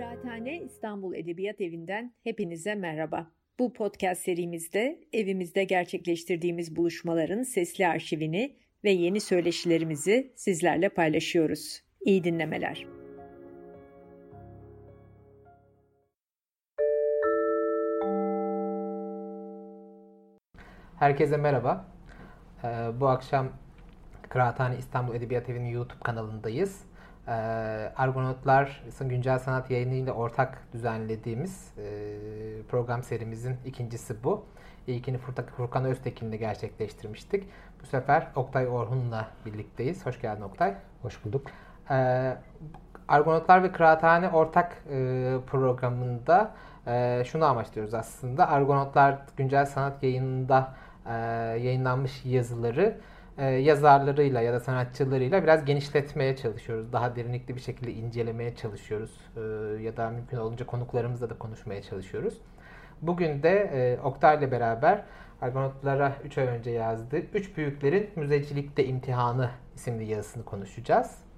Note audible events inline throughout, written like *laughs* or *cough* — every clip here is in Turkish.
Kıraathane İstanbul Edebiyat Evi'nden hepinize merhaba. Bu podcast serimizde evimizde gerçekleştirdiğimiz buluşmaların sesli arşivini ve yeni söyleşilerimizi sizlerle paylaşıyoruz. İyi dinlemeler. Herkese merhaba. Ee, bu akşam Kıraathane İstanbul Edebiyat Evi'nin YouTube kanalındayız. Ee, Argonautlar Güncel Sanat Yayını ile ortak düzenlediğimiz e, program serimizin ikincisi bu. İlkini Furkan Öztekin'le gerçekleştirmiştik. Bu sefer Oktay Orhun'la birlikteyiz. Hoş geldin Oktay. Hoş bulduk. Ee, Argonautlar ve Kıraathane ortak e, programında e, şunu amaçlıyoruz aslında. Argonautlar Güncel Sanat Yayını'nda e, yayınlanmış yazıları e, yazarlarıyla ya da sanatçılarıyla biraz genişletmeye çalışıyoruz. Daha derinlikli bir şekilde incelemeye çalışıyoruz. E, ya da mümkün olunca konuklarımızla da konuşmaya çalışıyoruz. Bugün de e, Oktay ile beraber Argonautlara 3 ay önce yazdığı Üç Büyüklerin Müzecilikte İmtihanı isimli yazısını konuşacağız.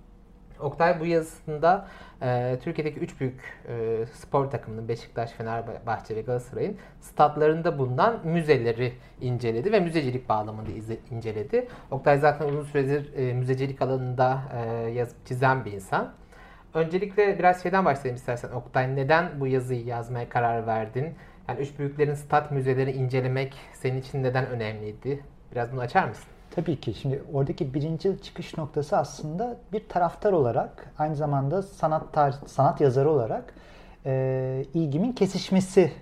Oktay bu yazısında e, Türkiye'deki üç büyük e, spor takımının Beşiktaş, Fenerbahçe ve Galatasaray'ın statlarında bulunan müzeleri inceledi ve müzecilik bağlamında inceledi. Oktay zaten uzun süredir e, müzecilik alanında e, yazıp çizen bir insan. Öncelikle biraz şeyden başlayayım istersen Oktay. Neden bu yazıyı yazmaya karar verdin? Yani üç büyüklerin stat müzeleri incelemek senin için neden önemliydi? Biraz bunu açar mısın? Tabii ki. Şimdi oradaki birinci çıkış noktası aslında bir taraftar olarak aynı zamanda sanat tar- sanat yazarı olarak e, ilgimin kesişmesi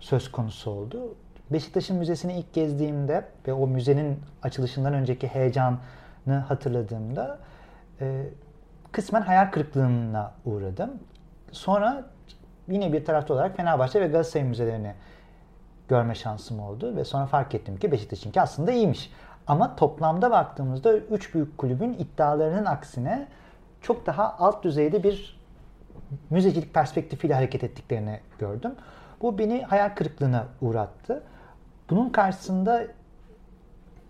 söz konusu oldu. Beşiktaş'ın müzesini ilk gezdiğimde ve o müzenin açılışından önceki heyecanı hatırladığımda e, kısmen hayal kırıklığına uğradım. Sonra yine bir taraftar olarak Fenerbahçe ve Galatasaray müzelerini görme şansım oldu ve sonra fark ettim ki Beşiktaş'ınki aslında iyiymiş. Ama toplamda baktığımızda üç büyük kulübün iddialarının aksine çok daha alt düzeyde bir müzecilik perspektifiyle hareket ettiklerini gördüm. Bu beni hayal kırıklığına uğrattı. Bunun karşısında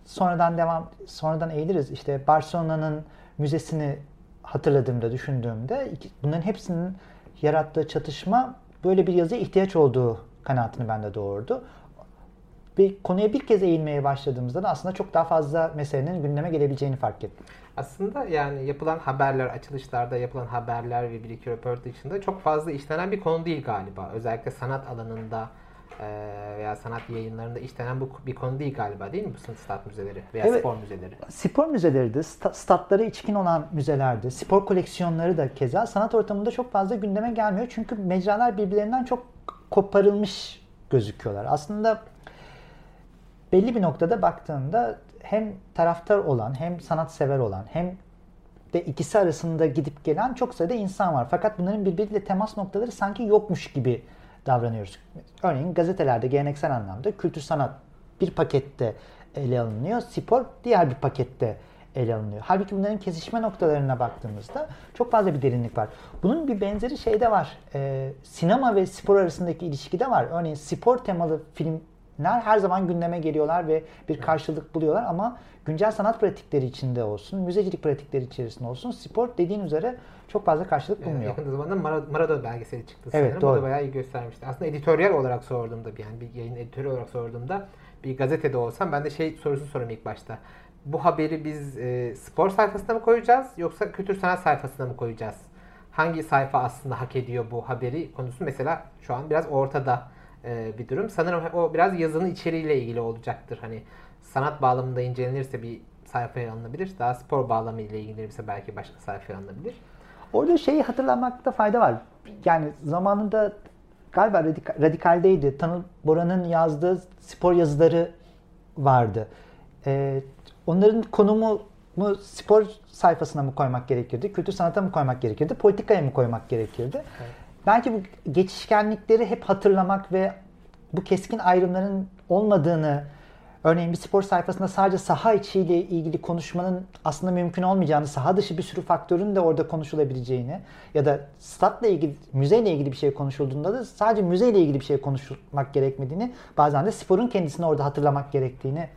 sonradan devam sonradan eğiliriz. İşte Barcelona'nın müzesini hatırladığımda, düşündüğümde bunların hepsinin yarattığı çatışma böyle bir yazıya ihtiyaç olduğu kanaatini bende doğurdu. Ve konuya bir kez eğilmeye başladığımızda da aslında çok daha fazla meselenin gündeme gelebileceğini fark ettim. Aslında yani yapılan haberler, açılışlarda yapılan haberler ve bir iki röportaj dışında çok fazla işlenen bir konu değil galiba. Özellikle sanat alanında veya sanat yayınlarında işlenen bu bir konu değil galiba değil mi bu stat müzeleri veya evet, spor müzeleri? Spor müzeleri de statları içkin olan müzelerde, spor koleksiyonları da keza sanat ortamında çok fazla gündeme gelmiyor. Çünkü mecralar birbirlerinden çok koparılmış gözüküyorlar. Aslında belli bir noktada baktığında hem taraftar olan hem sanat sever olan hem de ikisi arasında gidip gelen çok sayıda insan var. Fakat bunların birbiriyle temas noktaları sanki yokmuş gibi davranıyoruz. Örneğin gazetelerde geleneksel anlamda kültür sanat bir pakette ele alınıyor. Spor diğer bir pakette ele alınıyor. Halbuki bunların kesişme noktalarına baktığımızda çok fazla bir derinlik var. Bunun bir benzeri şeyde var. Ee, sinema ve spor arasındaki ilişki de var. Örneğin spor temalı film her zaman gündeme geliyorlar ve bir karşılık buluyorlar ama güncel sanat pratikleri içinde olsun, müzecilik pratikleri içerisinde olsun spor dediğin üzere çok fazla karşılık bulmuyor. Yakın zamanda Maradona belgeseli çıktı sanırım. Evet, doğru. O da bayağı iyi göstermişti. Aslında editoryal olarak sorduğumda yani bir yayın editörü olarak sorduğumda bir gazetede olsam ben de şey sorusu sorayım ilk başta. Bu haberi biz e, spor sayfasına mı koyacağız yoksa kültür sanat sayfasına mı koyacağız? Hangi sayfa aslında hak ediyor bu haberi konusu mesela şu an biraz ortada e, bir durum. Sanırım o biraz yazının içeriğiyle ilgili olacaktır. Hani sanat bağlamında incelenirse bir sayfaya alınabilir. Daha spor bağlamı ile ilgilenirse belki başka sayfaya alınabilir. Orada şeyi hatırlamakta fayda var. Yani zamanında galiba radikal, radikaldeydi. Tanıl Bora'nın yazdığı spor yazıları vardı. Ee, onların konumu mu spor sayfasına mı koymak gerekirdi? Kültür sanata mı koymak gerekirdi? Politikaya mı koymak gerekirdi? Evet. Belki bu geçişkenlikleri hep hatırlamak ve bu keskin ayrımların olmadığını, örneğin bir spor sayfasında sadece saha içiyle ilgili konuşmanın aslında mümkün olmayacağını, saha dışı bir sürü faktörün de orada konuşulabileceğini ya da statla ilgili, müzeyle ilgili bir şey konuşulduğunda da sadece müzeyle ilgili bir şey konuşmak gerekmediğini, bazen de sporun kendisini orada hatırlamak gerektiğini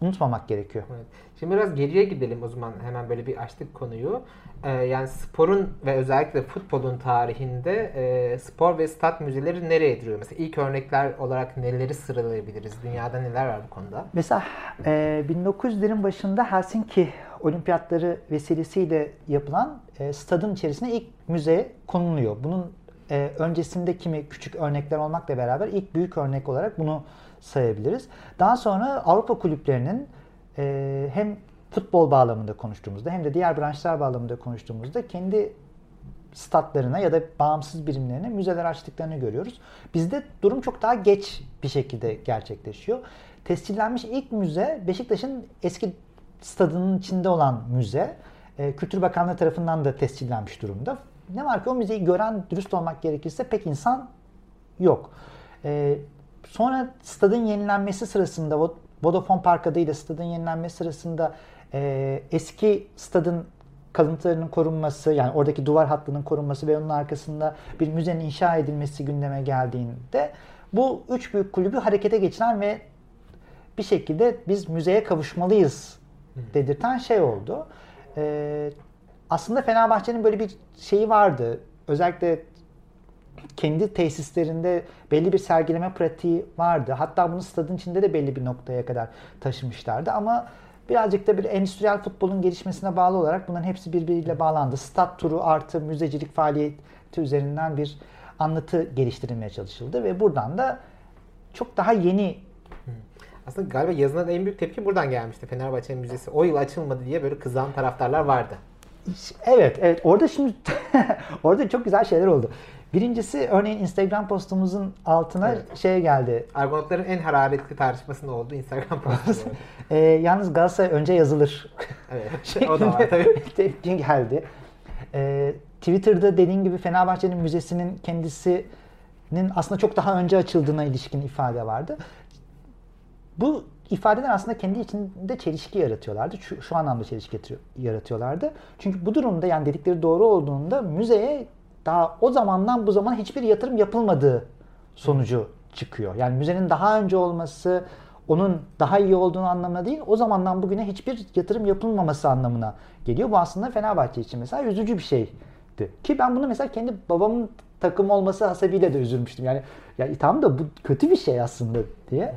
unutmamak gerekiyor. Evet. Şimdi biraz geriye gidelim o zaman hemen böyle bir açtık konuyu. Ee, yani sporun ve özellikle futbolun tarihinde e, spor ve stat müzeleri nereye duruyor? Mesela ilk örnekler olarak neleri sıralayabiliriz? Dünyada neler var bu konuda? Mesela e, 1900'lerin başında Helsinki olimpiyatları vesilesiyle yapılan e, stadın içerisine ilk müze konuluyor. Bunun e, öncesinde kimi küçük örnekler olmakla beraber ilk büyük örnek olarak bunu sayabiliriz. Daha sonra Avrupa kulüplerinin e, hem futbol bağlamında konuştuğumuzda hem de diğer branşlar bağlamında konuştuğumuzda kendi statlarına ya da bağımsız birimlerine müzeler açtıklarını görüyoruz. Bizde durum çok daha geç bir şekilde gerçekleşiyor. Tescillenmiş ilk müze Beşiktaş'ın eski stadının içinde olan müze. E, Kültür Bakanlığı tarafından da tescillenmiş durumda. Ne var ki o müzeyi gören dürüst olmak gerekirse pek insan yok. Sonra stadın yenilenmesi sırasında Vodafone Park adıyla stadın yenilenmesi sırasında e, eski stadın kalıntılarının korunması yani oradaki duvar hattının korunması ve onun arkasında bir müzenin inşa edilmesi gündeme geldiğinde bu üç büyük kulübü harekete geçiren ve bir şekilde biz müzeye kavuşmalıyız dedirten şey oldu. Ee, aslında Fenerbahçe'nin böyle bir şeyi vardı. Özellikle kendi tesislerinde belli bir sergileme pratiği vardı. Hatta bunu stadın içinde de belli bir noktaya kadar taşımışlardı ama birazcık da bir endüstriyel futbolun gelişmesine bağlı olarak bunların hepsi birbiriyle bağlandı. Stat turu artı müzecilik faaliyeti üzerinden bir anlatı geliştirilmeye çalışıldı ve buradan da çok daha yeni aslında galiba yazılan en büyük tepki buradan gelmişti. Fenerbahçe Müzesi o yıl açılmadı diye böyle kızan taraftarlar vardı. Evet, evet. Orada şimdi *laughs* orada çok güzel şeyler oldu. Birincisi örneğin Instagram postumuzun altına evet. şey geldi. Argonotların en hararetli tartışmasında oldu Instagram postu. *laughs* e, yalnız Galatasaray önce yazılır. Evet. *laughs* o da var tabii. *laughs* Tepki geldi. E, Twitter'da dediğin gibi Fenerbahçe'nin müzesinin kendisinin aslında çok daha önce açıldığına ilişkin ifade vardı. Bu ifadeler aslında kendi içinde çelişki yaratıyorlardı. Şu, şu anlamda çelişki yaratıyorlardı. Çünkü bu durumda yani dedikleri doğru olduğunda müzeye daha o zamandan bu zamana hiçbir yatırım yapılmadığı sonucu çıkıyor. Yani müzenin daha önce olması onun daha iyi olduğunu anlamına değil, o zamandan bugüne hiçbir yatırım yapılmaması anlamına geliyor. Bu aslında Fenerbahçe için mesela üzücü bir şeydi. Ki ben bunu mesela kendi babamın takım olması hasebiyle de üzülmüştüm. Yani ya tamam da bu kötü bir şey aslında diye.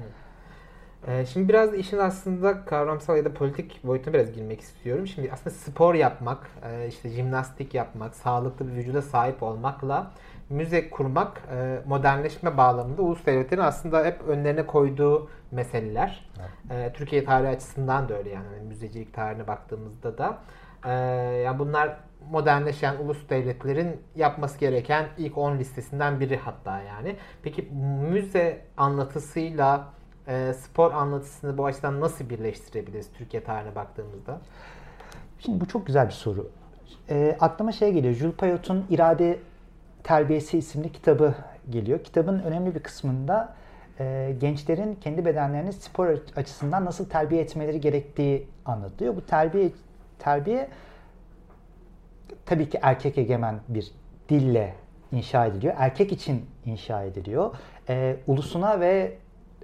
Ee, şimdi biraz da işin aslında kavramsal ya da politik boyutuna biraz girmek istiyorum. Şimdi aslında spor yapmak, e, işte jimnastik yapmak, sağlıklı bir vücuda sahip olmakla müze kurmak e, modernleşme bağlamında ulus devletlerin aslında hep önlerine koyduğu meseleler. Evet. E, Türkiye tarihi açısından da öyle yani hani müzecilik tarihine baktığımızda da. Yani bunlar modernleşen ulus devletlerin yapması gereken ilk 10 listesinden biri hatta yani. Peki müze anlatısıyla e, spor anlatısını bu açıdan nasıl birleştirebiliriz Türkiye tarihine baktığımızda? Şimdi bu çok güzel bir soru. E, aklıma şey geliyor. Jules Payot'un İrade Terbiyesi isimli kitabı geliyor. Kitabın önemli bir kısmında e, gençlerin kendi bedenlerini spor açısından nasıl terbiye etmeleri gerektiği anlatılıyor. Bu terbiye terbiye tabii ki erkek egemen bir dille inşa ediliyor. Erkek için inşa ediliyor. E, ulusuna ve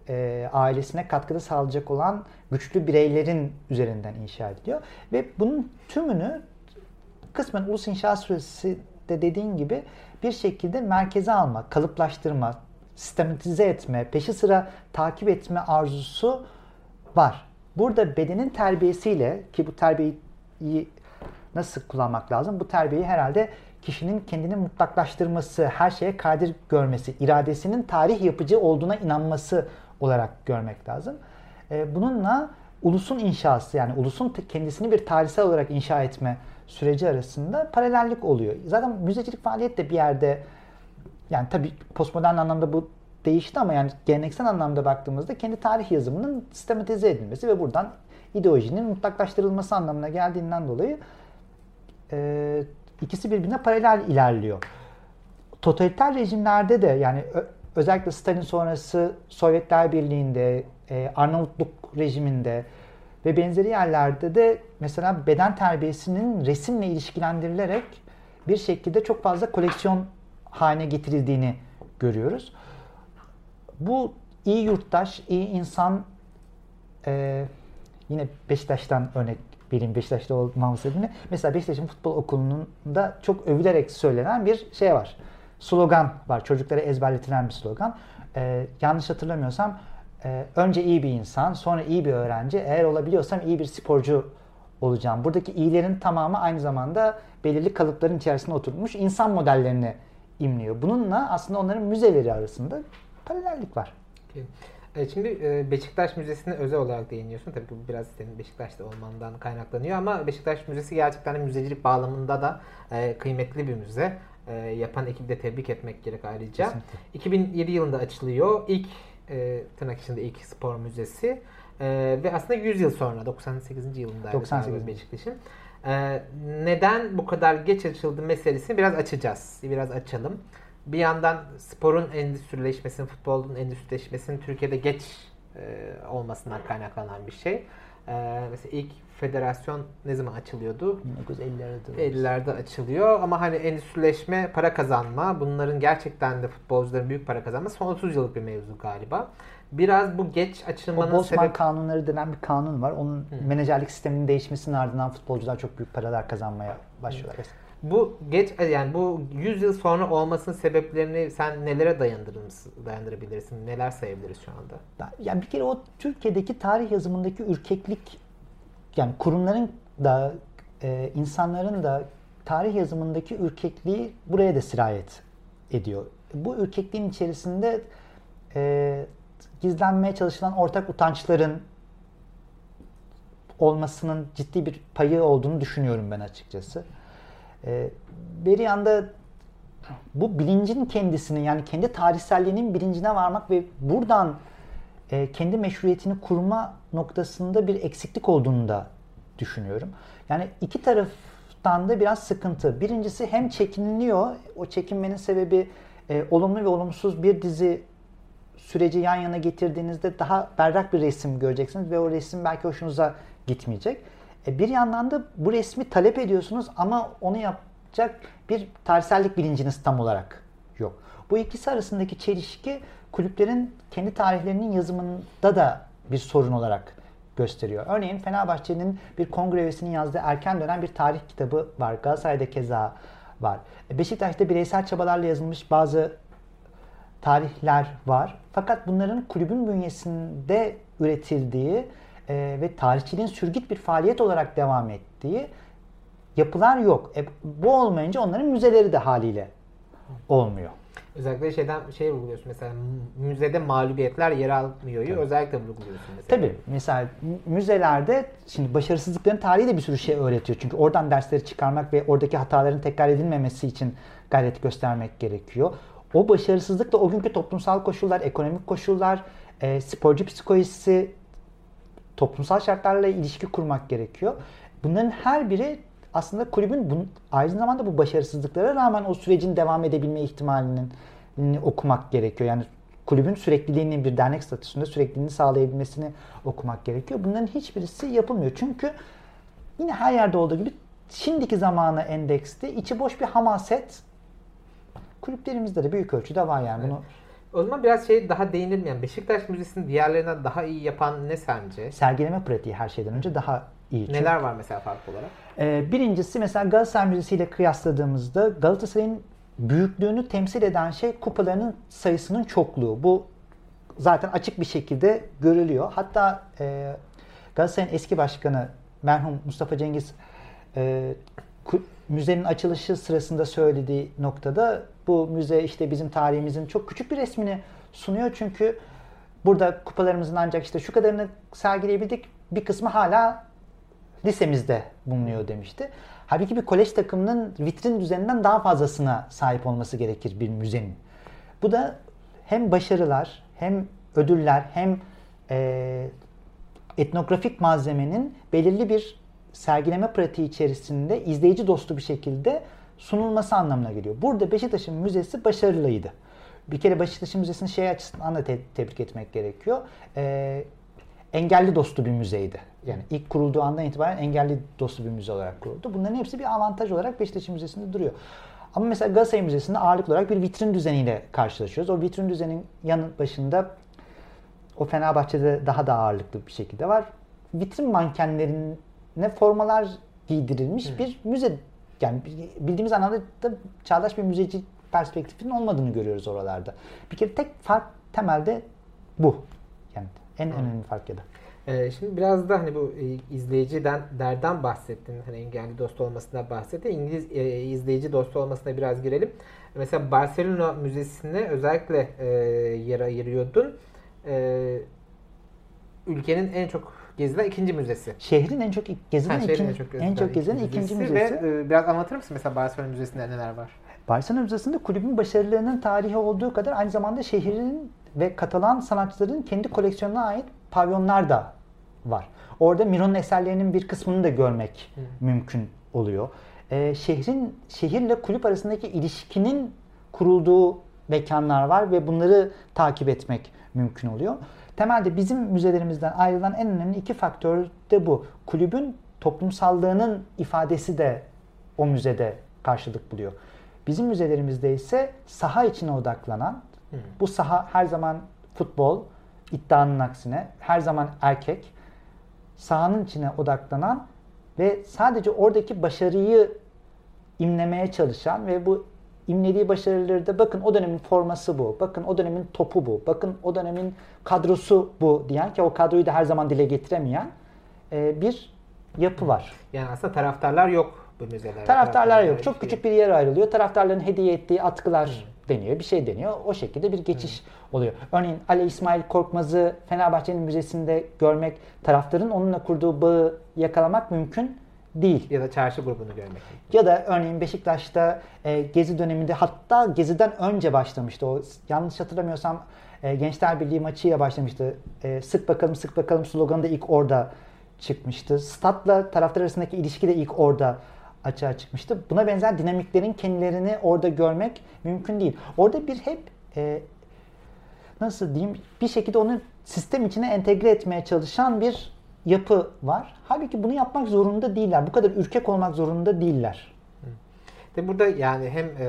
e, ailesine katkıda sağlayacak olan güçlü bireylerin üzerinden inşa ediliyor. Ve bunun tümünü kısmen ulus inşa süresi de dediğin gibi bir şekilde merkeze alma, kalıplaştırma, sistematize etme, peşi sıra takip etme arzusu var. Burada bedenin terbiyesiyle ki bu terbiyeyi nasıl kullanmak lazım? Bu terbiyeyi herhalde kişinin kendini mutlaklaştırması, her şeye kadir görmesi, iradesinin tarih yapıcı olduğuna inanması olarak görmek lazım. E, bununla ulusun inşası yani ulusun kendisini bir tarihsel olarak inşa etme süreci arasında paralellik oluyor. Zaten müzecilik faaliyet de bir yerde yani tabii postmodern anlamda bu değişti ama yani geleneksel anlamda baktığımızda kendi tarih yazımının sistematize edilmesi ve buradan ideolojinin mutlaklaştırılması anlamına geldiğinden dolayı e, ikisi birbirine paralel ilerliyor. Totaliter rejimlerde de yani özellikle Stalin sonrası Sovyetler Birliği'nde, e, Arnavutluk rejiminde ve benzeri yerlerde de mesela beden terbiyesinin resimle ilişkilendirilerek bir şekilde çok fazla koleksiyon haline getirildiğini görüyoruz. Bu iyi yurttaş, iyi insan e, Yine Beşiktaş'tan örnek vereyim Beşiktaş'ta olmamı sebebiyle. Mesela Beşiktaş'ın futbol okulunda çok övülerek söylenen bir şey var. Slogan var. Çocuklara ezberletilen bir slogan. Ee, yanlış hatırlamıyorsam e, önce iyi bir insan, sonra iyi bir öğrenci. Eğer olabiliyorsam iyi bir sporcu olacağım. Buradaki iyilerin tamamı aynı zamanda belirli kalıpların içerisinde oturmuş insan modellerini imliyor. Bununla aslında onların müzeleri arasında paralellik var. E, şimdi e, Beşiktaş Müzesi'ne özel olarak değiniyorsun. Tabii ki bu biraz senin Beşiktaş'ta olmandan kaynaklanıyor ama Beşiktaş Müzesi gerçekten müzecilik bağlamında da e, kıymetli bir müze. Yapan ekibi de tebrik etmek gerek ayrıca. Kesinlikle. 2007 yılında açılıyor. İlk tırnak içinde ilk spor müzesi. Ve aslında 100 yıl sonra 98. yılında 98. Beşiktaş'ın. Neden bu kadar geç açıldı meselesini biraz açacağız. Biraz açalım bir yandan sporun endüstrileşmesinin, futbolun endüstrileşmesinin Türkiye'de geç e, olmasından kaynaklanan bir şey. E, mesela ilk federasyon ne zaman açılıyordu? 1950'lerde. 50'lerde açılıyor ama hani endüstrileşme, para kazanma, bunların gerçekten de futbolcuların büyük para kazanma son 30 yıllık bir mevzu galiba. Biraz bu geç açılmanın o Bosman sebep... kanunları denen bir kanun var. Onun Hı. menajerlik sisteminin değişmesinin ardından futbolcular çok büyük paralar kazanmaya başlıyorlar. Hı. Bu geç yani bu 100 yıl sonra olmasının sebeplerini sen nelere dayandırabilirsin? Neler sayabiliriz şu anda? Yani bir kere o Türkiye'deki tarih yazımındaki ürkeklik yani kurumların da e, insanların da tarih yazımındaki ürkekliği buraya da sirayet ediyor. Bu ürkekliğin içerisinde e, gizlenmeye çalışılan ortak utançların olmasının ciddi bir payı olduğunu düşünüyorum ben açıkçası. E, bir yanda bu bilincin kendisini yani kendi tarihselliğinin bilincine varmak ve buradan e, kendi meşruiyetini kurma noktasında bir eksiklik olduğunu da düşünüyorum. Yani iki taraftan da biraz sıkıntı. Birincisi hem çekiniliyor, o çekinmenin sebebi e, olumlu ve olumsuz bir dizi süreci yan yana getirdiğinizde daha berrak bir resim göreceksiniz ve o resim belki hoşunuza gitmeyecek. E, bir yandan da bu resmi talep ediyorsunuz ama onu yapacak bir tarihsellik bilinciniz tam olarak yok. Bu ikisi arasındaki çelişki kulüplerin kendi tarihlerinin yazımında da bir sorun olarak gösteriyor. Örneğin Fenerbahçe'nin bir kongre üyesinin yazdığı erken dönem bir tarih kitabı var. Galatasaray'da keza var. Beşiktaş'ta bireysel çabalarla yazılmış bazı tarihler var. Fakat bunların kulübün bünyesinde üretildiği e, ve tarihçiliğin sürgit bir faaliyet olarak devam ettiği yapılar yok. E, bu olmayınca onların müzeleri de haliyle olmuyor. Özellikle şeyden şey vurguluyorsun mesela müzede mağlubiyetler yer almıyor. Tabii. Özellikle vurguluyorsun mesela. Tabii. Mesela müzelerde şimdi başarısızlıkların tarihi de bir sürü şey öğretiyor. Çünkü oradan dersleri çıkarmak ve oradaki hataların tekrar edilmemesi için gayret göstermek gerekiyor. O başarısızlıkla o günkü toplumsal koşullar, ekonomik koşullar, e, sporcu psikolojisi, toplumsal şartlarla ilişki kurmak gerekiyor. Bunların her biri aslında kulübün bunun, aynı zamanda bu başarısızlıklara rağmen o sürecin devam edebilme ihtimalinin okumak gerekiyor. Yani kulübün sürekliliğinin bir dernek statüsünde sürekliliğini sağlayabilmesini okumak gerekiyor. Bunların hiçbirisi yapılmıyor. Çünkü yine her yerde olduğu gibi şimdiki zamana endekste içi boş bir hamaset kulüplerimizde de büyük ölçüde var yani. Bunu o zaman biraz şey daha değinelim yani Beşiktaş Müzesi'ni diğerlerinden daha iyi yapan ne sence? Sergileme pratiği her şeyden önce daha iyi. Neler var mesela farklı olarak? E, birincisi mesela Galatasaray Müzesi ile kıyasladığımızda Galatasaray'ın büyüklüğünü temsil eden şey kupalarının sayısının çokluğu. Bu zaten açık bir şekilde görülüyor. Hatta e, Galatasaray'ın eski başkanı merhum Mustafa Cengiz e, müzenin açılışı sırasında söylediği noktada bu müze işte bizim tarihimizin çok küçük bir resmini sunuyor. Çünkü burada kupalarımızın ancak işte şu kadarını sergileyebildik. Bir kısmı hala lisemizde bulunuyor demişti. Halbuki bir kolej takımının vitrin düzeninden daha fazlasına sahip olması gerekir bir müzenin. Bu da hem başarılar hem ödüller hem e, etnografik malzemenin belirli bir sergileme pratiği içerisinde izleyici dostu bir şekilde sunulması anlamına geliyor. Burada Beşiktaş'ın müzesi başarılıydı. Bir kere Beşiktaş'ın müzesini şey açısından da te- tebrik etmek gerekiyor. Ee, engelli dostu bir müzeydi. Yani ilk kurulduğu andan itibaren engelli dostu bir müze olarak kuruldu. Bunların hepsi bir avantaj olarak Beşiktaş'ın müzesinde duruyor. Ama mesela Galatasaray Müzesi'nde ağırlıklı olarak bir vitrin düzeniyle karşılaşıyoruz. O vitrin düzenin yanı başında o Fenerbahçe'de daha da ağırlıklı bir şekilde var. vitrin mankenlerine formalar giydirilmiş bir müze. Yani bildiğimiz anlamda da çağdaş bir müzeci perspektifinin olmadığını görüyoruz oralarda. Bir kere tek fark temelde bu. Yani en Hı. önemli fark ya da. Ee, şimdi biraz da hani bu e, izleyiciden derden bahsettin. Hani engelli dost olmasından bahsettin. İngiliz e, izleyici dostu olmasına biraz girelim. Mesela Barcelona Müzesi'ne özellikle e, yer ayırıyordun. E, ülkenin en çok gezilen ikinci müzesi. Şehrin en çok gezilen ha, ikinci, en çok gezilen, en çok gezilen ikinci, ikinci müzesi. Ve e, biraz anlatır mısın mesela Barcelona Müzesi'nde neler var? Barcelona Müzesi'nde kulübün başarılarının tarihi olduğu kadar aynı zamanda şehrin ve Katalan sanatçıların kendi koleksiyonuna ait pavyonlar da var. Orada Miro'nun eserlerinin bir kısmını da görmek Hı. mümkün oluyor. Ee, şehrin şehirle kulüp arasındaki ilişkinin kurulduğu mekanlar var ve bunları takip etmek mümkün oluyor. Temelde bizim müzelerimizden ayrılan en önemli iki faktör de bu. Kulübün toplumsallığının ifadesi de o müzede karşılık buluyor. Bizim müzelerimizde ise saha içine odaklanan, Hı. bu saha her zaman futbol, iddianın aksine her zaman erkek, sahanın içine odaklanan ve sadece oradaki başarıyı imlemeye çalışan ve bu imlediği başarıları da bakın o dönemin forması bu, bakın o dönemin topu bu, bakın o dönemin kadrosu bu diyen ki o kadroyu da her zaman dile getiremeyen e, bir yapı var. Yani aslında taraftarlar yok bu müzelerde. Taraftarlar yok. Çok küçük bir yer ayrılıyor. Taraftarların hediye ettiği atkılar. Deniyor. Bir şey deniyor. O şekilde bir geçiş Hı. oluyor. Örneğin Ali İsmail Korkmaz'ı Fenerbahçe'nin müzesinde görmek, taraftarın onunla kurduğu bağı yakalamak mümkün değil. Ya da çarşı grubunu görmek. Ya da örneğin Beşiktaş'ta e, Gezi döneminde hatta Gezi'den önce başlamıştı. O yanlış hatırlamıyorsam e, Gençler Birliği maçıyla başlamıştı. E, sık bakalım sık bakalım sloganı da ilk orada çıkmıştı. Statla taraftar arasındaki ilişki de ilk orada açığa çıkmıştı. Buna benzer dinamiklerin kendilerini orada görmek mümkün değil. Orada bir hep e, nasıl diyeyim bir şekilde onu sistem içine entegre etmeye çalışan bir yapı var. Halbuki bunu yapmak zorunda değiller. Bu kadar ürkek olmak zorunda değiller. De burada yani hem e,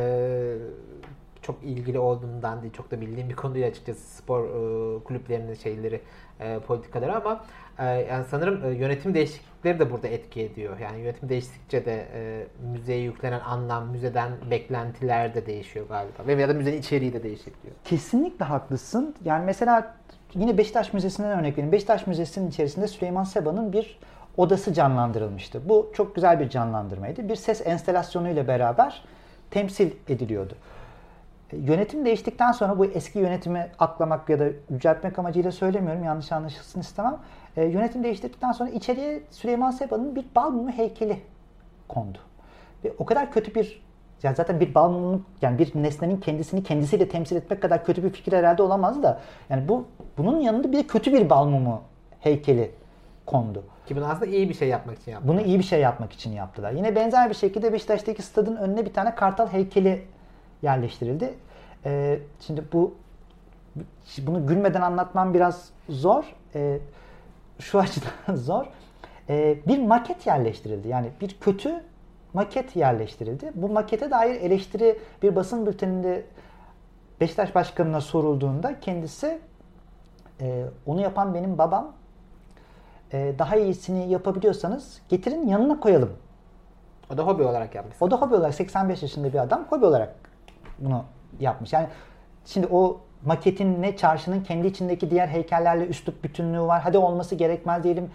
çok ilgili olduğundan değil, çok da bildiğim bir konu değil açıkçası spor e, kulüplerinin şeyleri, e, politikaları ama e, yani sanırım e, yönetim değişiklikleri de burada etki ediyor. Yani yönetim değiştikçe de e, müzeye yüklenen anlam, müzeden beklentiler de değişiyor galiba. Ve ya da müzenin içeriği de değişebiliyor. Kesinlikle haklısın. Yani mesela yine Beşiktaş Müzesi'nden örnek vereyim. Beşiktaş Müzesi'nin içerisinde Süleyman Seba'nın bir odası canlandırılmıştı. Bu çok güzel bir canlandırmaydı. Bir ses enstalasyonuyla beraber temsil ediliyordu. Yönetim değiştikten sonra bu eski yönetimi aklamak ya da yüceltmek amacıyla söylemiyorum. Yanlış anlaşılsın istemem. E, yönetim değiştirdikten sonra içeriye Süleyman Seba'nın bir bal mumu heykeli kondu. Ve o kadar kötü bir yani zaten bir bal yani bir nesnenin kendisini kendisiyle temsil etmek kadar kötü bir fikir herhalde olamaz da yani bu bunun yanında bir de kötü bir bal mumu heykeli kondu. Ki bunu aslında iyi bir şey yapmak için yaptılar. Bunu iyi bir şey yapmak için yaptılar. Yine benzer bir şekilde Beşiktaş'taki stadın önüne bir tane kartal heykeli yerleştirildi. Ee, şimdi bu bunu gülmeden anlatmam biraz zor. Ee, şu *laughs* açıdan zor. Ee, bir maket yerleştirildi. Yani bir kötü maket yerleştirildi. Bu makete dair eleştiri bir basın bülteninde Beşiktaş Başkanı'na sorulduğunda kendisi e, onu yapan benim babam e, daha iyisini yapabiliyorsanız getirin yanına koyalım. O da hobi olarak yapmış. O da hobi olarak 85 yaşında bir adam hobi olarak bunu yapmış. Yani şimdi o maketin ne çarşının kendi içindeki diğer heykellerle üslup bütünlüğü var. Hadi olması gerekmez diyelim.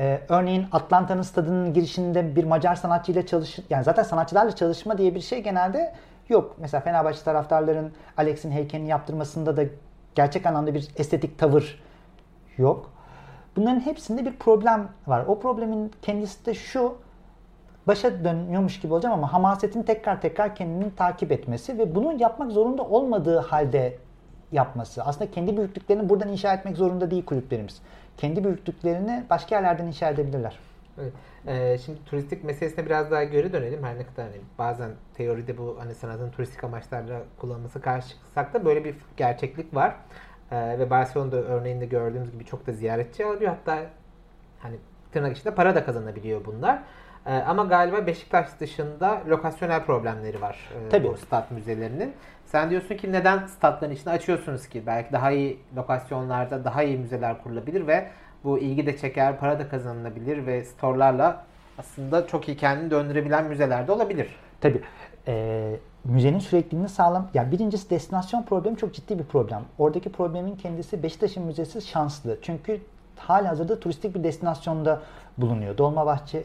Ee, örneğin Atlanta'nın stadının girişinde bir Macar sanatçıyla çalış yani zaten sanatçılarla çalışma diye bir şey genelde yok. Mesela Fenerbahçe taraftarların Alex'in heykelini yaptırmasında da gerçek anlamda bir estetik tavır yok. Bunların hepsinde bir problem var. O problemin kendisi de şu başa dönüyormuş gibi olacağım ama hamasetin tekrar tekrar kendini takip etmesi ve bunu yapmak zorunda olmadığı halde yapması. Aslında kendi büyüklüklerini buradan inşa etmek zorunda değil kulüplerimiz. Kendi büyüklüklerini başka yerlerden inşa edebilirler. Evet. Ee, şimdi turistik meselesine biraz daha geri dönelim. Her ne kadar hani bazen teoride bu hani sanatın turistik amaçlarla kullanılması karşı çıksak da böyle bir gerçeklik var. Ee, ve Barcelona'da örneğinde gördüğümüz gibi çok da ziyaretçi alıyor. Hatta hani tırnak içinde para da kazanabiliyor bunlar. Ee, ama galiba Beşiktaş dışında lokasyonel problemleri var e, Tabii. bu stat müzelerinin. Sen diyorsun ki neden statların içini açıyorsunuz ki? Belki daha iyi lokasyonlarda daha iyi müzeler kurulabilir ve bu ilgi de çeker, para da kazanılabilir ve storelarla aslında çok iyi kendini döndürebilen müzelerde olabilir. Tabii. E, müzenin sürekliliğini sağlam. Ya birincisi destinasyon problemi çok ciddi bir problem. Oradaki problemin kendisi Beşiktaş'ın müzesi şanslı. Çünkü hali hazırda turistik bir destinasyonda bulunuyor. Dolmabahçe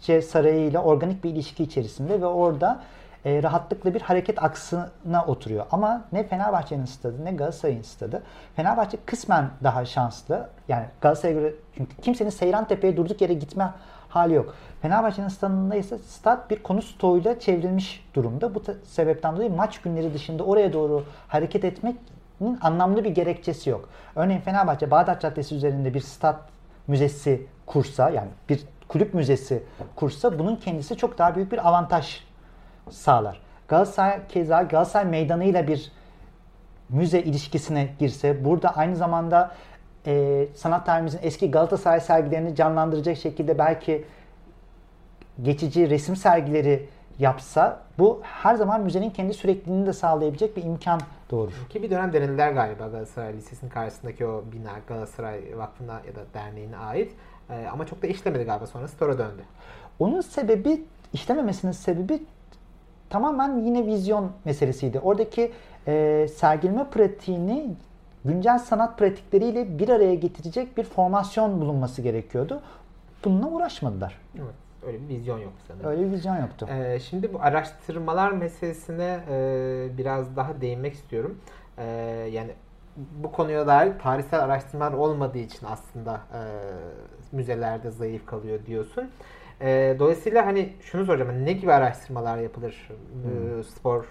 Sarayı ile organik bir ilişki içerisinde ve orada e, rahatlıkla bir hareket aksına oturuyor. Ama ne Fenerbahçe'nin stadı ne Galatasaray'ın stadı. Fenerbahçe kısmen daha şanslı. Yani Galatasaray'a göre çünkü kimsenin Seyran Tepe'ye durduk yere gitme hali yok. Fenerbahçe'nin stadında ise stat bir konu stoğuyla çevrilmiş durumda. Bu sebepten dolayı maç günleri dışında oraya doğru hareket etmenin anlamlı bir gerekçesi yok. Örneğin Fenerbahçe Bağdat Caddesi üzerinde bir stat müzesi kursa yani bir kulüp müzesi kursa bunun kendisi çok daha büyük bir avantaj sağlar. Galatasaray keza Galatasaray meydanıyla bir müze ilişkisine girse burada aynı zamanda e, sanat tarihimizin eski Galatasaray sergilerini canlandıracak şekilde belki geçici resim sergileri yapsa bu her zaman müzenin kendi sürekliliğini de sağlayabilecek bir imkan doğurur. Ki bir dönem denediler galiba Galatasaray Lisesi'nin karşısındaki o bina Galatasaray Vakfı'na ya da derneğine ait. Ee, ama çok da işlemedi galiba sonra store'a döndü. Onun sebebi işlememesinin sebebi tamamen yine vizyon meselesiydi. Oradaki e, sergileme pratiğini güncel sanat pratikleriyle bir araya getirecek bir formasyon bulunması gerekiyordu. Bununla uğraşmadılar. Evet. Öyle bir vizyon yok sanırım. Öyle bir vizyon yoktu. Ee, şimdi bu araştırmalar meselesine e, biraz daha değinmek istiyorum. E, yani bu konuya dair tarihsel araştırmalar olmadığı için aslında e, müzelerde zayıf kalıyor diyorsun. E, dolayısıyla hani şunu soracağım. Hani ne gibi araştırmalar yapılır hmm. e, spor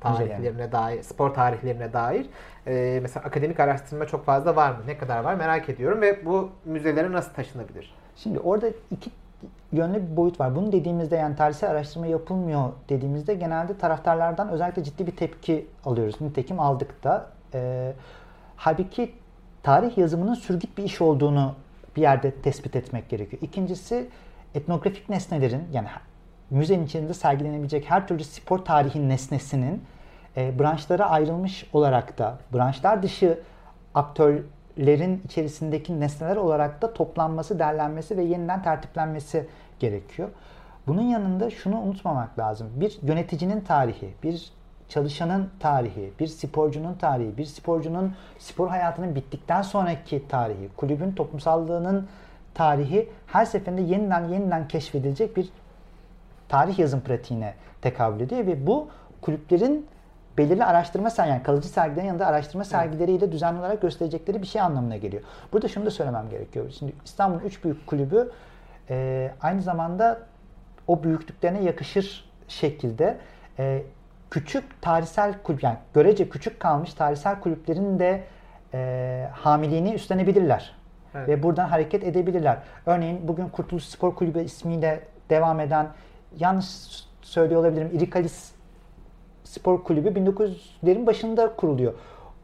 tarihlerine dair, spor tarihlerine dair. E, mesela akademik araştırma çok fazla var mı? Ne kadar var merak ediyorum ve bu müzelere nasıl taşınabilir? Şimdi orada iki yönlü bir boyut var. Bunu dediğimizde yani tarihsel araştırma yapılmıyor dediğimizde genelde taraftarlardan özellikle ciddi bir tepki alıyoruz. Nitekim aldık da. E, halbuki tarih yazımının sürgüt bir iş olduğunu bir yerde tespit etmek gerekiyor. İkincisi etnografik nesnelerin yani müzenin içinde sergilenebilecek her türlü spor tarihi nesnesinin e, branşlara ayrılmış olarak da branşlar dışı aktörlerin içerisindeki nesneler olarak da toplanması, derlenmesi ve yeniden tertiplenmesi gerekiyor. Bunun yanında şunu unutmamak lazım. Bir yöneticinin tarihi, bir çalışanın tarihi, bir sporcunun tarihi, bir sporcunun spor hayatının bittikten sonraki tarihi, kulübün toplumsallığının tarihi her seferinde yeniden yeniden keşfedilecek bir tarih yazım pratiğine tekabül ediyor ve bu kulüplerin belirli araştırma sergi, yani kalıcı sergilerin yanında araştırma sergileriyle düzenli olarak gösterecekleri bir şey anlamına geliyor. Burada şunu da söylemem gerekiyor. Şimdi İstanbul'un üç büyük kulübü e, aynı zamanda o büyüklüklerine yakışır şekilde e, küçük tarihsel kulüp yani görece küçük kalmış tarihsel kulüplerin de e, hamiliğini üstlenebilirler. Evet. Ve buradan hareket edebilirler. Örneğin bugün Kurtuluş Spor Kulübü ismiyle devam eden yanlış söylüyor olabilirim. İrikalis Spor Kulübü 1900'lerin başında kuruluyor.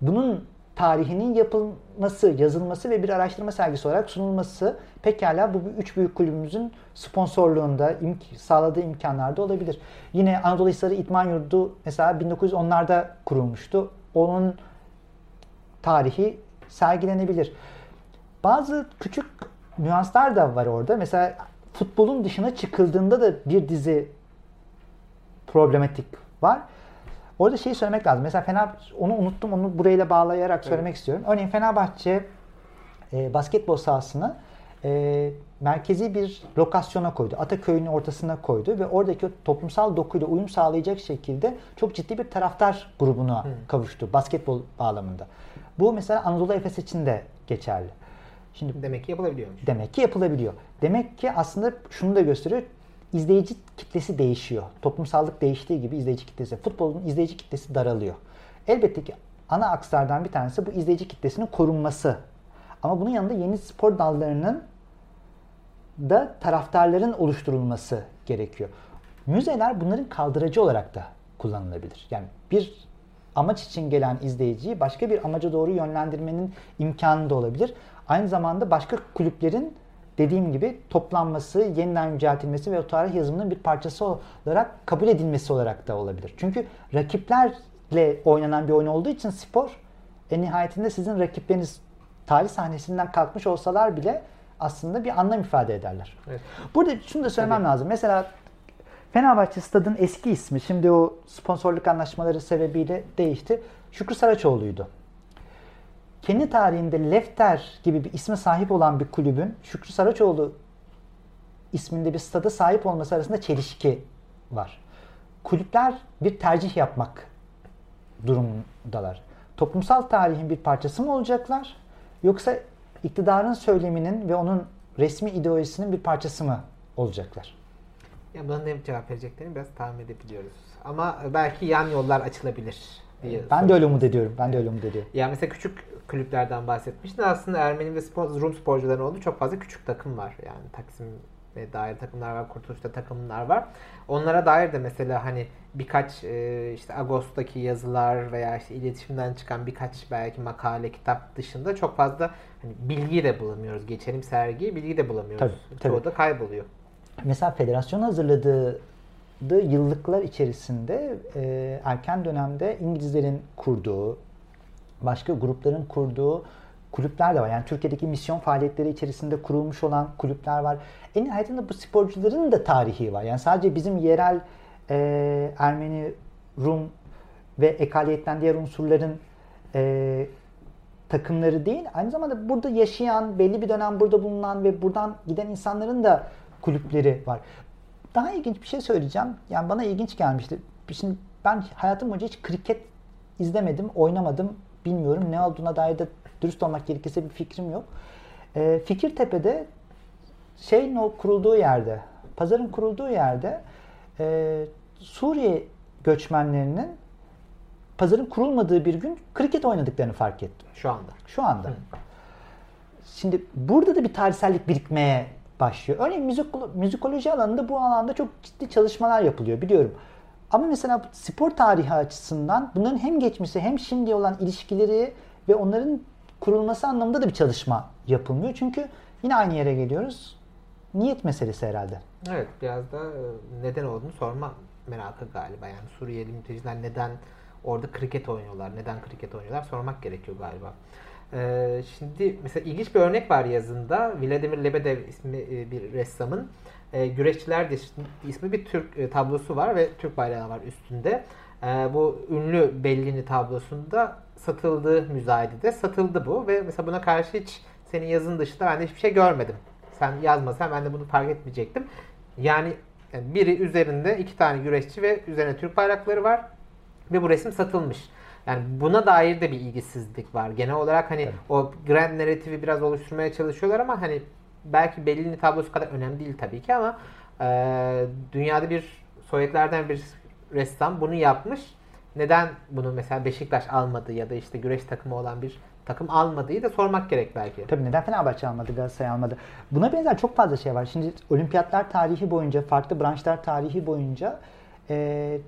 Bunun tarihinin yapılması, yazılması ve bir araştırma sergisi olarak sunulması pekala bu üç büyük kulübümüzün sponsorluğunda imk sağladığı imkanlarda olabilir. Yine Anadolu Hisarı İtman Yurdu mesela 1910'larda kurulmuştu. Onun tarihi sergilenebilir. Bazı küçük nüanslar da var orada. Mesela futbolun dışına çıkıldığında da bir dizi problematik var. Orada şeyi söylemek lazım. Mesela Fener onu unuttum. Onu burayla bağlayarak söylemek evet. istiyorum. Örneğin Fenerbahçe e, basketbol sahasını e, merkezi bir lokasyona koydu. Ataköy'ün ortasına koydu ve oradaki toplumsal dokuyla uyum sağlayacak şekilde çok ciddi bir taraftar grubuna hmm. kavuştu basketbol bağlamında. Bu mesela Anadolu Efes için de geçerli. Şimdi demek ki yapılabiliyormuş. Demek ki yapılabiliyor. Demek ki aslında şunu da gösteriyor izleyici kitlesi değişiyor. Toplumsallık değiştiği gibi izleyici kitlesi, futbolun izleyici kitlesi daralıyor. Elbette ki ana akslardan bir tanesi bu izleyici kitlesinin korunması. Ama bunun yanında yeni spor dallarının da taraftarların oluşturulması gerekiyor. Müzeler bunların kaldırıcı olarak da kullanılabilir. Yani bir amaç için gelen izleyiciyi başka bir amaca doğru yönlendirmenin imkanı da olabilir. Aynı zamanda başka kulüplerin dediğim gibi toplanması, yeniden yüceltilmesi ve o tarih yazımının bir parçası olarak kabul edilmesi olarak da olabilir. Çünkü rakiplerle oynanan bir oyun olduğu için spor en nihayetinde sizin rakipleriniz tarih sahnesinden kalkmış olsalar bile aslında bir anlam ifade ederler. Evet. Burada şunu da söylemem Tabii. lazım. Mesela Fenerbahçe Stad'ın eski ismi şimdi o sponsorluk anlaşmaları sebebiyle değişti. Şükrü Saraçoğlu'ydu. Kendi tarihinde Lefter gibi bir isme sahip olan bir kulübün Şükrü Saraçoğlu isminde bir stada sahip olması arasında çelişki var. Kulüpler bir tercih yapmak durumundalar. Toplumsal tarihin bir parçası mı olacaklar? Yoksa iktidarın söyleminin ve onun resmi ideolojisinin bir parçası mı olacaklar? Ya buna ne cevap vereceklerini biraz tahmin edebiliyoruz. Ama belki yan yollar açılabilir diye. Ben de öyle umut ediyorum. Ben de öyle umut ediyorum. Ya mesela küçük kulüplerden bahsetmiştin. Aslında Ermeni ve spor, Rum sporcuların olduğu çok fazla küçük takım var. Yani Taksim ve dair takımlar var, Kurtuluş'ta takımlar var. Onlara dair de mesela hani birkaç e, işte Ağustos'taki yazılar veya işte iletişimden çıkan birkaç belki makale, kitap dışında çok fazla hani bilgi de bulamıyoruz. Geçelim sergiyi, bilgi de bulamıyoruz. Tabii, Çoğu tabii. da kayboluyor. Mesela federasyon hazırladığı yıllıklar içerisinde e, erken dönemde İngilizlerin kurduğu, başka grupların kurduğu kulüpler de var. Yani Türkiye'deki misyon faaliyetleri içerisinde kurulmuş olan kulüpler var. En nihayetinde bu sporcuların da tarihi var. Yani sadece bizim yerel e, Ermeni, Rum ve ekaliyetten diğer unsurların e, takımları değil, aynı zamanda burada yaşayan, belli bir dönem burada bulunan ve buradan giden insanların da kulüpleri var. Daha ilginç bir şey söyleyeceğim. Yani bana ilginç gelmişti. Şimdi ben hayatım boyunca hiç kriket izlemedim, oynamadım. Bilmiyorum ne olduğuna dair de dürüst olmak gerekirse bir fikrim yok. Ee, Fikirtepe'de şeyin o kurulduğu yerde, pazarın kurulduğu yerde e, Suriye göçmenlerinin pazarın kurulmadığı bir gün kriket oynadıklarını fark ettim. Şu anda. Şu anda. Şimdi burada da bir tarihsellik birikmeye başlıyor. Örneğin müzik, müzikoloji alanında bu alanda çok ciddi çalışmalar yapılıyor biliyorum. Ama mesela spor tarihi açısından bunların hem geçmişi hem şimdi olan ilişkileri ve onların kurulması anlamında da bir çalışma yapılmıyor. Çünkü yine aynı yere geliyoruz. Niyet meselesi herhalde. Evet biraz da e, neden olduğunu sorma merakı galiba. Yani Suriyeli mülteciler neden orada kriket oynuyorlar, neden kriket oynuyorlar sormak gerekiyor galiba. Ee, şimdi mesela ilginç bir örnek var yazında. Vladimir Lebedev ismi e, bir ressamın e, Güreşçiler ismi bir Türk e, tablosu var ve Türk bayrağı var üstünde. E, bu ünlü Bellini tablosunda satıldığı müzayedede satıldı bu ve mesela buna karşı hiç senin yazın dışında ben de hiçbir şey görmedim. Sen yazmasan ben de bunu fark etmeyecektim. Yani yani biri üzerinde iki tane güreşçi ve üzerine Türk bayrakları var ve bu resim satılmış. Yani buna dair de bir ilgisizlik var. Genel olarak hani Evet. o grand narratifi biraz oluşturmaya çalışıyorlar ama hani belki Bellini tablosu kadar önemli değil tabii ki ama e, dünyada bir Sovyetlerden bir ressam bunu yapmış. Neden bunu mesela Beşiktaş almadı ya da işte güreş takımı olan bir takım almadığı da sormak gerek belki. Tabii neden Fenerbahçe almadı, Galatasaray almadı? Buna benzer çok fazla şey var. Şimdi olimpiyatlar tarihi boyunca, farklı branşlar tarihi boyunca e,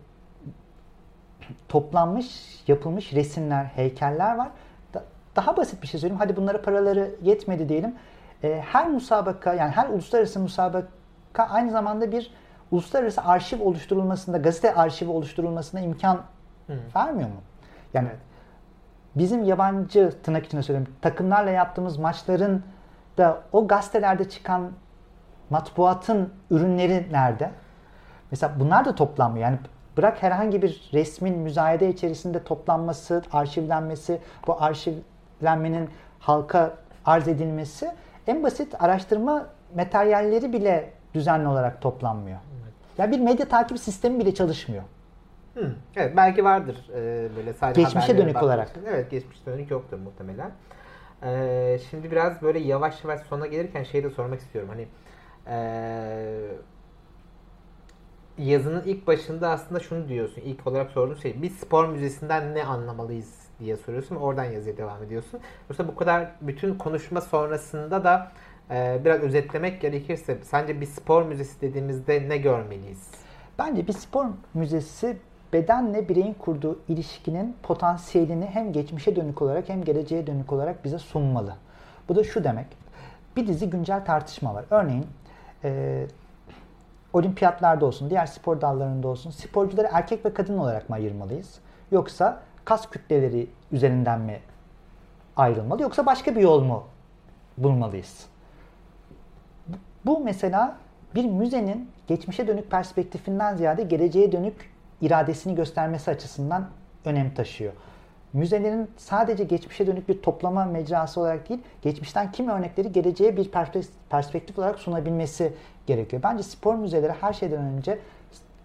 toplanmış, yapılmış resimler, heykeller var. Da- daha basit bir şey söyleyeyim. Hadi bunlara paraları yetmedi diyelim. E, her musabaka, yani her uluslararası musabaka aynı zamanda bir uluslararası arşiv oluşturulmasında, gazete arşivi oluşturulmasına imkan Hı. vermiyor mu? Yani Evet. bizim yabancı tırnak içinde söylüyorum takımlarla yaptığımız maçların da o gazetelerde çıkan matbuatın ürünleri nerede? Mesela bunlar da toplanmıyor. Yani bırak herhangi bir resmin müzayede içerisinde toplanması, arşivlenmesi, bu arşivlenmenin halka arz edilmesi en basit araştırma materyalleri bile düzenli olarak toplanmıyor. Ya bir medya takip sistemi bile çalışmıyor. Hı, Evet belki vardır e, böyle sadece Geçmişe dönük bakmak olarak. Evet geçmişe dönük yoktur muhtemelen. E, şimdi biraz böyle yavaş yavaş sona gelirken şeyi de sormak istiyorum. Hani e, yazının ilk başında aslında şunu diyorsun. İlk olarak sorduğun şey bir spor müzesinden ne anlamalıyız diye soruyorsun. Oradan yazıya devam ediyorsun. Yoksa bu kadar bütün konuşma sonrasında da e, biraz özetlemek gerekirse sence bir spor müzesi dediğimizde ne görmeliyiz? Bence bir spor müzesi bedenle bireyin kurduğu ilişkinin potansiyelini hem geçmişe dönük olarak hem geleceğe dönük olarak bize sunmalı. Bu da şu demek. Bir dizi güncel tartışma var. Örneğin e, olimpiyatlarda olsun, diğer spor dallarında olsun sporcuları erkek ve kadın olarak mı ayırmalıyız? Yoksa kas kütleleri üzerinden mi ayrılmalı yoksa başka bir yol mu bulmalıyız? Bu mesela bir müzenin geçmişe dönük perspektifinden ziyade geleceğe dönük iradesini göstermesi açısından önem taşıyor. Müzelerin sadece geçmişe dönük bir toplama mecrası olarak değil, geçmişten kimi örnekleri geleceğe bir perspektif olarak sunabilmesi gerekiyor. Bence spor müzeleri her şeyden önce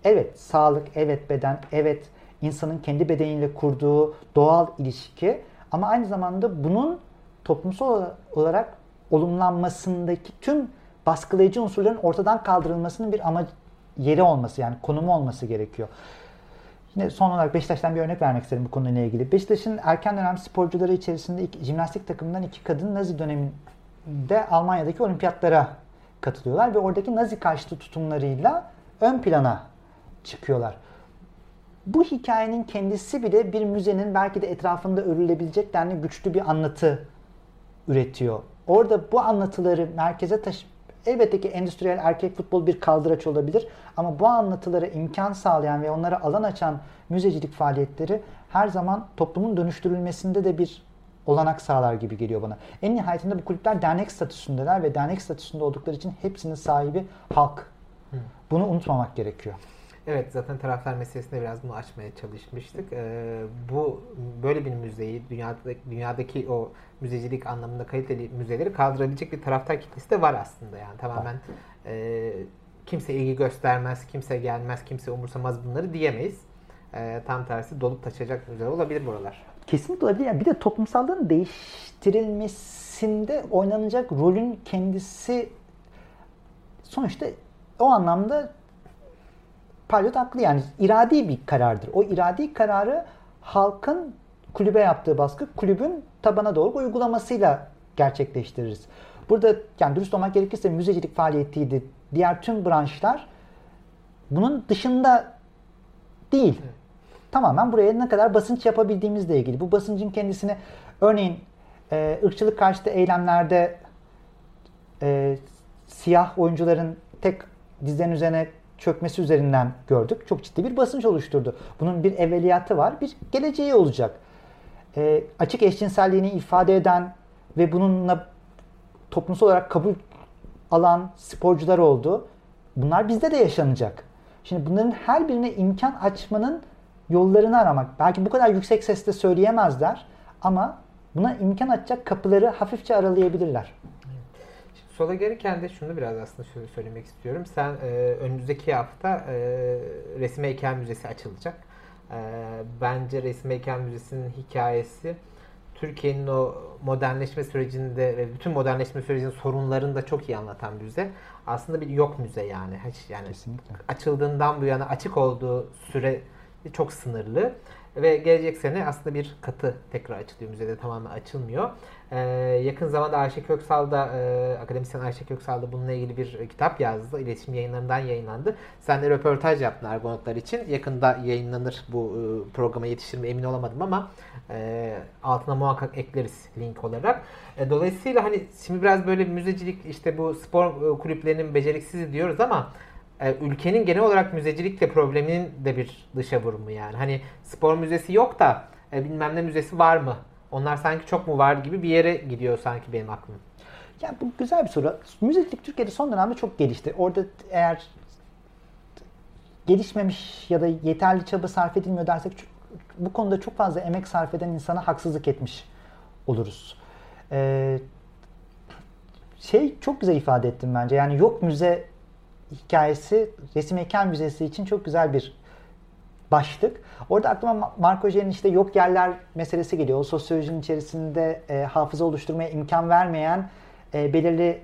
evet sağlık, evet beden, evet insanın kendi bedeniyle kurduğu doğal ilişki ama aynı zamanda bunun toplumsal olarak olumlanmasındaki tüm baskılayıcı unsurların ortadan kaldırılmasının bir ama yeri olması yani konumu olması gerekiyor. Yine son olarak Beşiktaş'tan bir örnek vermek isterim bu konuyla ilgili. Beşiktaş'ın erken dönem sporcuları içerisinde iki, jimnastik takımından iki kadın Nazi döneminde Almanya'daki olimpiyatlara katılıyorlar ve oradaki Nazi karşıtı tutumlarıyla ön plana çıkıyorlar. Bu hikayenin kendisi bile bir müzenin belki de etrafında örülebilecek denli güçlü bir anlatı üretiyor. Orada bu anlatıları merkeze taşı Elbette ki endüstriyel erkek futbol bir kaldıraç olabilir ama bu anlatılara imkan sağlayan ve onlara alan açan müzecilik faaliyetleri her zaman toplumun dönüştürülmesinde de bir olanak sağlar gibi geliyor bana. En nihayetinde bu kulüpler dernek statüsündeler ve dernek statüsünde oldukları için hepsinin sahibi halk. Bunu unutmamak gerekiyor. Evet zaten taraftar meselesinde biraz bunu açmaya çalışmıştık. Ee, bu böyle bir müzeyi dünyadaki, dünyadaki o müzecilik anlamında kaliteli müzeleri kaldırabilecek bir taraftar kitlesi de var aslında yani tamamen e, kimse ilgi göstermez, kimse gelmez, kimse umursamaz bunları diyemeyiz. E, tam tersi dolup taşacak müze olabilir buralar. Kesinlikle olabilir. Yani bir de toplumsallığın değiştirilmesinde oynanacak rolün kendisi sonuçta o anlamda Palyot haklı yani iradi bir karardır. O iradi kararı halkın kulübe yaptığı baskı kulübün tabana doğru uygulamasıyla gerçekleştiririz. Burada yani dürüst olmak gerekirse müzecilik faaliyetiydi. Diğer tüm branşlar bunun dışında değil. Tamamen buraya ne kadar basınç yapabildiğimizle ilgili. Bu basıncın kendisini örneğin e, ırkçılık karşıtı eylemlerde e, siyah oyuncuların tek dizlerin üzerine çökmesi üzerinden gördük. Çok ciddi bir basınç oluşturdu. Bunun bir evveliyatı var, bir geleceği olacak. E, açık eşcinselliğini ifade eden ve bununla toplumsal olarak kabul alan sporcular oldu. Bunlar bizde de yaşanacak. Şimdi bunların her birine imkan açmanın yollarını aramak. Belki bu kadar yüksek sesle söyleyemezler ama buna imkan açacak kapıları hafifçe aralayabilirler. Sola gelirken de şunu biraz aslında şöyle söylemek istiyorum. Sen e, önümüzdeki hafta e, Resim Heykel Müzesi açılacak. E, bence Resim Heykel Müzesi'nin hikayesi Türkiye'nin o modernleşme sürecinde ve bütün modernleşme sürecinin sorunlarını da çok iyi anlatan müze. Aslında bir yok müze yani. Hiç yani Kesinlikle. açıldığından bu yana açık olduğu süre çok sınırlı. Ve gelecek sene aslında bir katı tekrar açılıyor. Müzede tamamen açılmıyor. Ee, yakın zamanda Ayşe Köksal da e, akademisyen Ayşe Köksal da bununla ilgili bir kitap yazdı. İletişim yayınlarından yayınlandı. Sen de röportaj yaptın Argonotlar için. Yakında yayınlanır bu e, programa yetişir mi emin olamadım ama e, altına muhakkak ekleriz link olarak. E, dolayısıyla hani şimdi biraz böyle müzecilik işte bu spor e, kulüplerinin beceriksiz diyoruz ama e, ülkenin genel olarak müzecilikle probleminin de bir dışa vurumu yani. Hani spor müzesi yok da e, bilmem ne müzesi var mı? Onlar sanki çok mu var gibi bir yere gidiyor sanki benim aklım. Ya bu güzel bir soru. Müzecilik Türkiye'de son dönemde çok gelişti. Orada eğer gelişmemiş ya da yeterli çaba sarf edilmiyor dersek bu konuda çok fazla emek sarf eden insana haksızlık etmiş oluruz. Ee, şey çok güzel ifade ettim bence. Yani yok müze hikayesi Resim Heykel Müzesi için çok güzel bir başlık. Orada aklıma Marco Jen'in işte yok yerler meselesi geliyor. O sosyolojinin içerisinde e, hafıza oluşturmaya imkan vermeyen e, belirli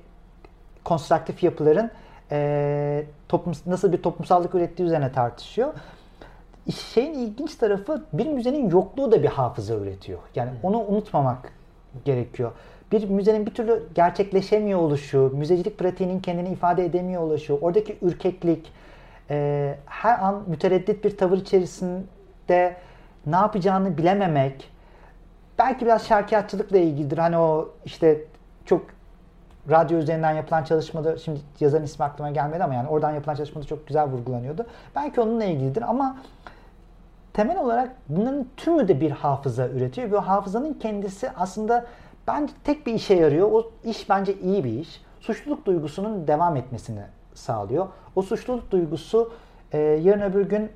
konstruktif yapıların e, toplum, nasıl bir toplumsallık ürettiği üzerine tartışıyor. Şeyin ilginç tarafı bir müzenin yokluğu da bir hafıza üretiyor. Yani onu unutmamak gerekiyor bir müzenin bir türlü gerçekleşemiyor oluşu, müzecilik pratiğinin kendini ifade edemiyor oluşu, oradaki ürkeklik, e, her an mütereddit bir tavır içerisinde ne yapacağını bilememek, belki biraz şarkiyatçılıkla ilgilidir. Hani o işte çok radyo üzerinden yapılan çalışmada, şimdi yazarın ismi aklıma gelmedi ama yani oradan yapılan çalışmada çok güzel vurgulanıyordu. Belki onunla ilgilidir ama temel olarak bunların tümü de bir hafıza üretiyor. Bu hafızanın kendisi aslında bence tek bir işe yarıyor. O iş bence iyi bir iş. Suçluluk duygusunun devam etmesini sağlıyor. O suçluluk duygusu e, yarın öbür gün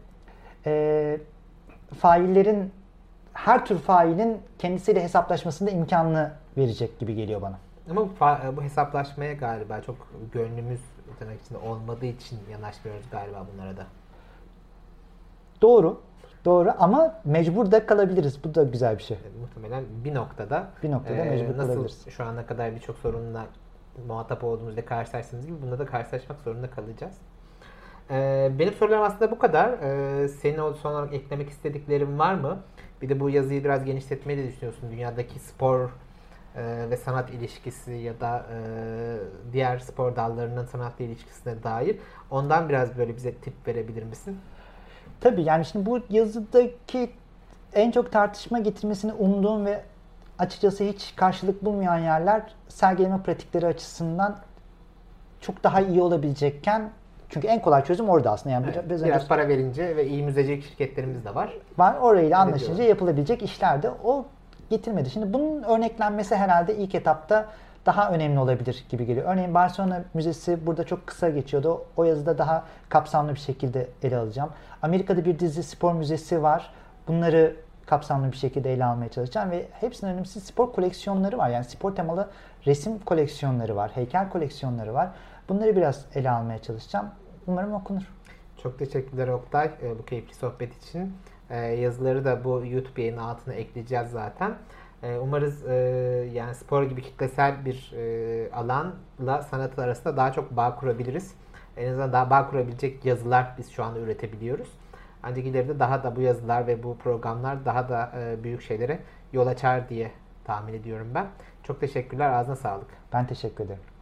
e, faillerin her tür failin kendisiyle hesaplaşmasında imkanını verecek gibi geliyor bana. Ama bu, bu hesaplaşmaya galiba çok gönlümüz tırnak içinde olmadığı için yanaşmıyoruz galiba bunlara da. Doğru. Doğru ama mecbur da kalabiliriz. Bu da güzel bir şey. Muhtemelen bir noktada Bir noktada mecbur nasıl kalabiliriz. şu ana kadar birçok sorunla muhatap olduğumuzda karşılaştığımız gibi bunda da karşılaşmak zorunda kalacağız. Ee, benim sorularım aslında bu kadar. Ee, senin son olarak eklemek istediklerin var mı? Bir de bu yazıyı biraz genişletmeyi de düşünüyorsun. Dünyadaki spor e, ve sanat ilişkisi ya da e, diğer spor dallarının sanatla ilişkisine dair. Ondan biraz böyle bize tip verebilir misin? Tabii yani şimdi bu yazıdaki en çok tartışma getirmesini umduğum ve açıkçası hiç karşılık bulmayan yerler sergileme pratikleri açısından çok daha iyi olabilecekken çünkü en kolay çözüm orada aslında. Yani Evet, biraz, biraz para verince ve iyi müzecilik şirketlerimiz de var. var orayla anlaşınca yapılabilecek işler de o getirmedi. Şimdi bunun örneklenmesi herhalde ilk etapta daha önemli olabilir gibi geliyor. Örneğin Barcelona Müzesi burada çok kısa geçiyordu. O yazıda daha kapsamlı bir şekilde ele alacağım. Amerika'da bir dizi spor müzesi var. Bunları kapsamlı bir şekilde ele almaya çalışacağım ve hepsinin önemlisi spor koleksiyonları var. Yani spor temalı resim koleksiyonları var, heykel koleksiyonları var. Bunları biraz ele almaya çalışacağım. Umarım okunur. Çok teşekkürler Oktay e, bu keyifli sohbet için. E, Yazıları da bu YouTube yayının altına ekleyeceğiz zaten. E, Umarız e, yani spor gibi kitlesel bir e, alanla sanat arasında daha çok bağ kurabiliriz. En azından daha bağ kurabilecek yazılar biz şu anda üretebiliyoruz. Ancak ileride daha da bu yazılar ve bu programlar daha da e, büyük şeylere yol açar diye tahmin ediyorum ben. Çok teşekkürler. Ağzına sağlık. Ben teşekkür ederim.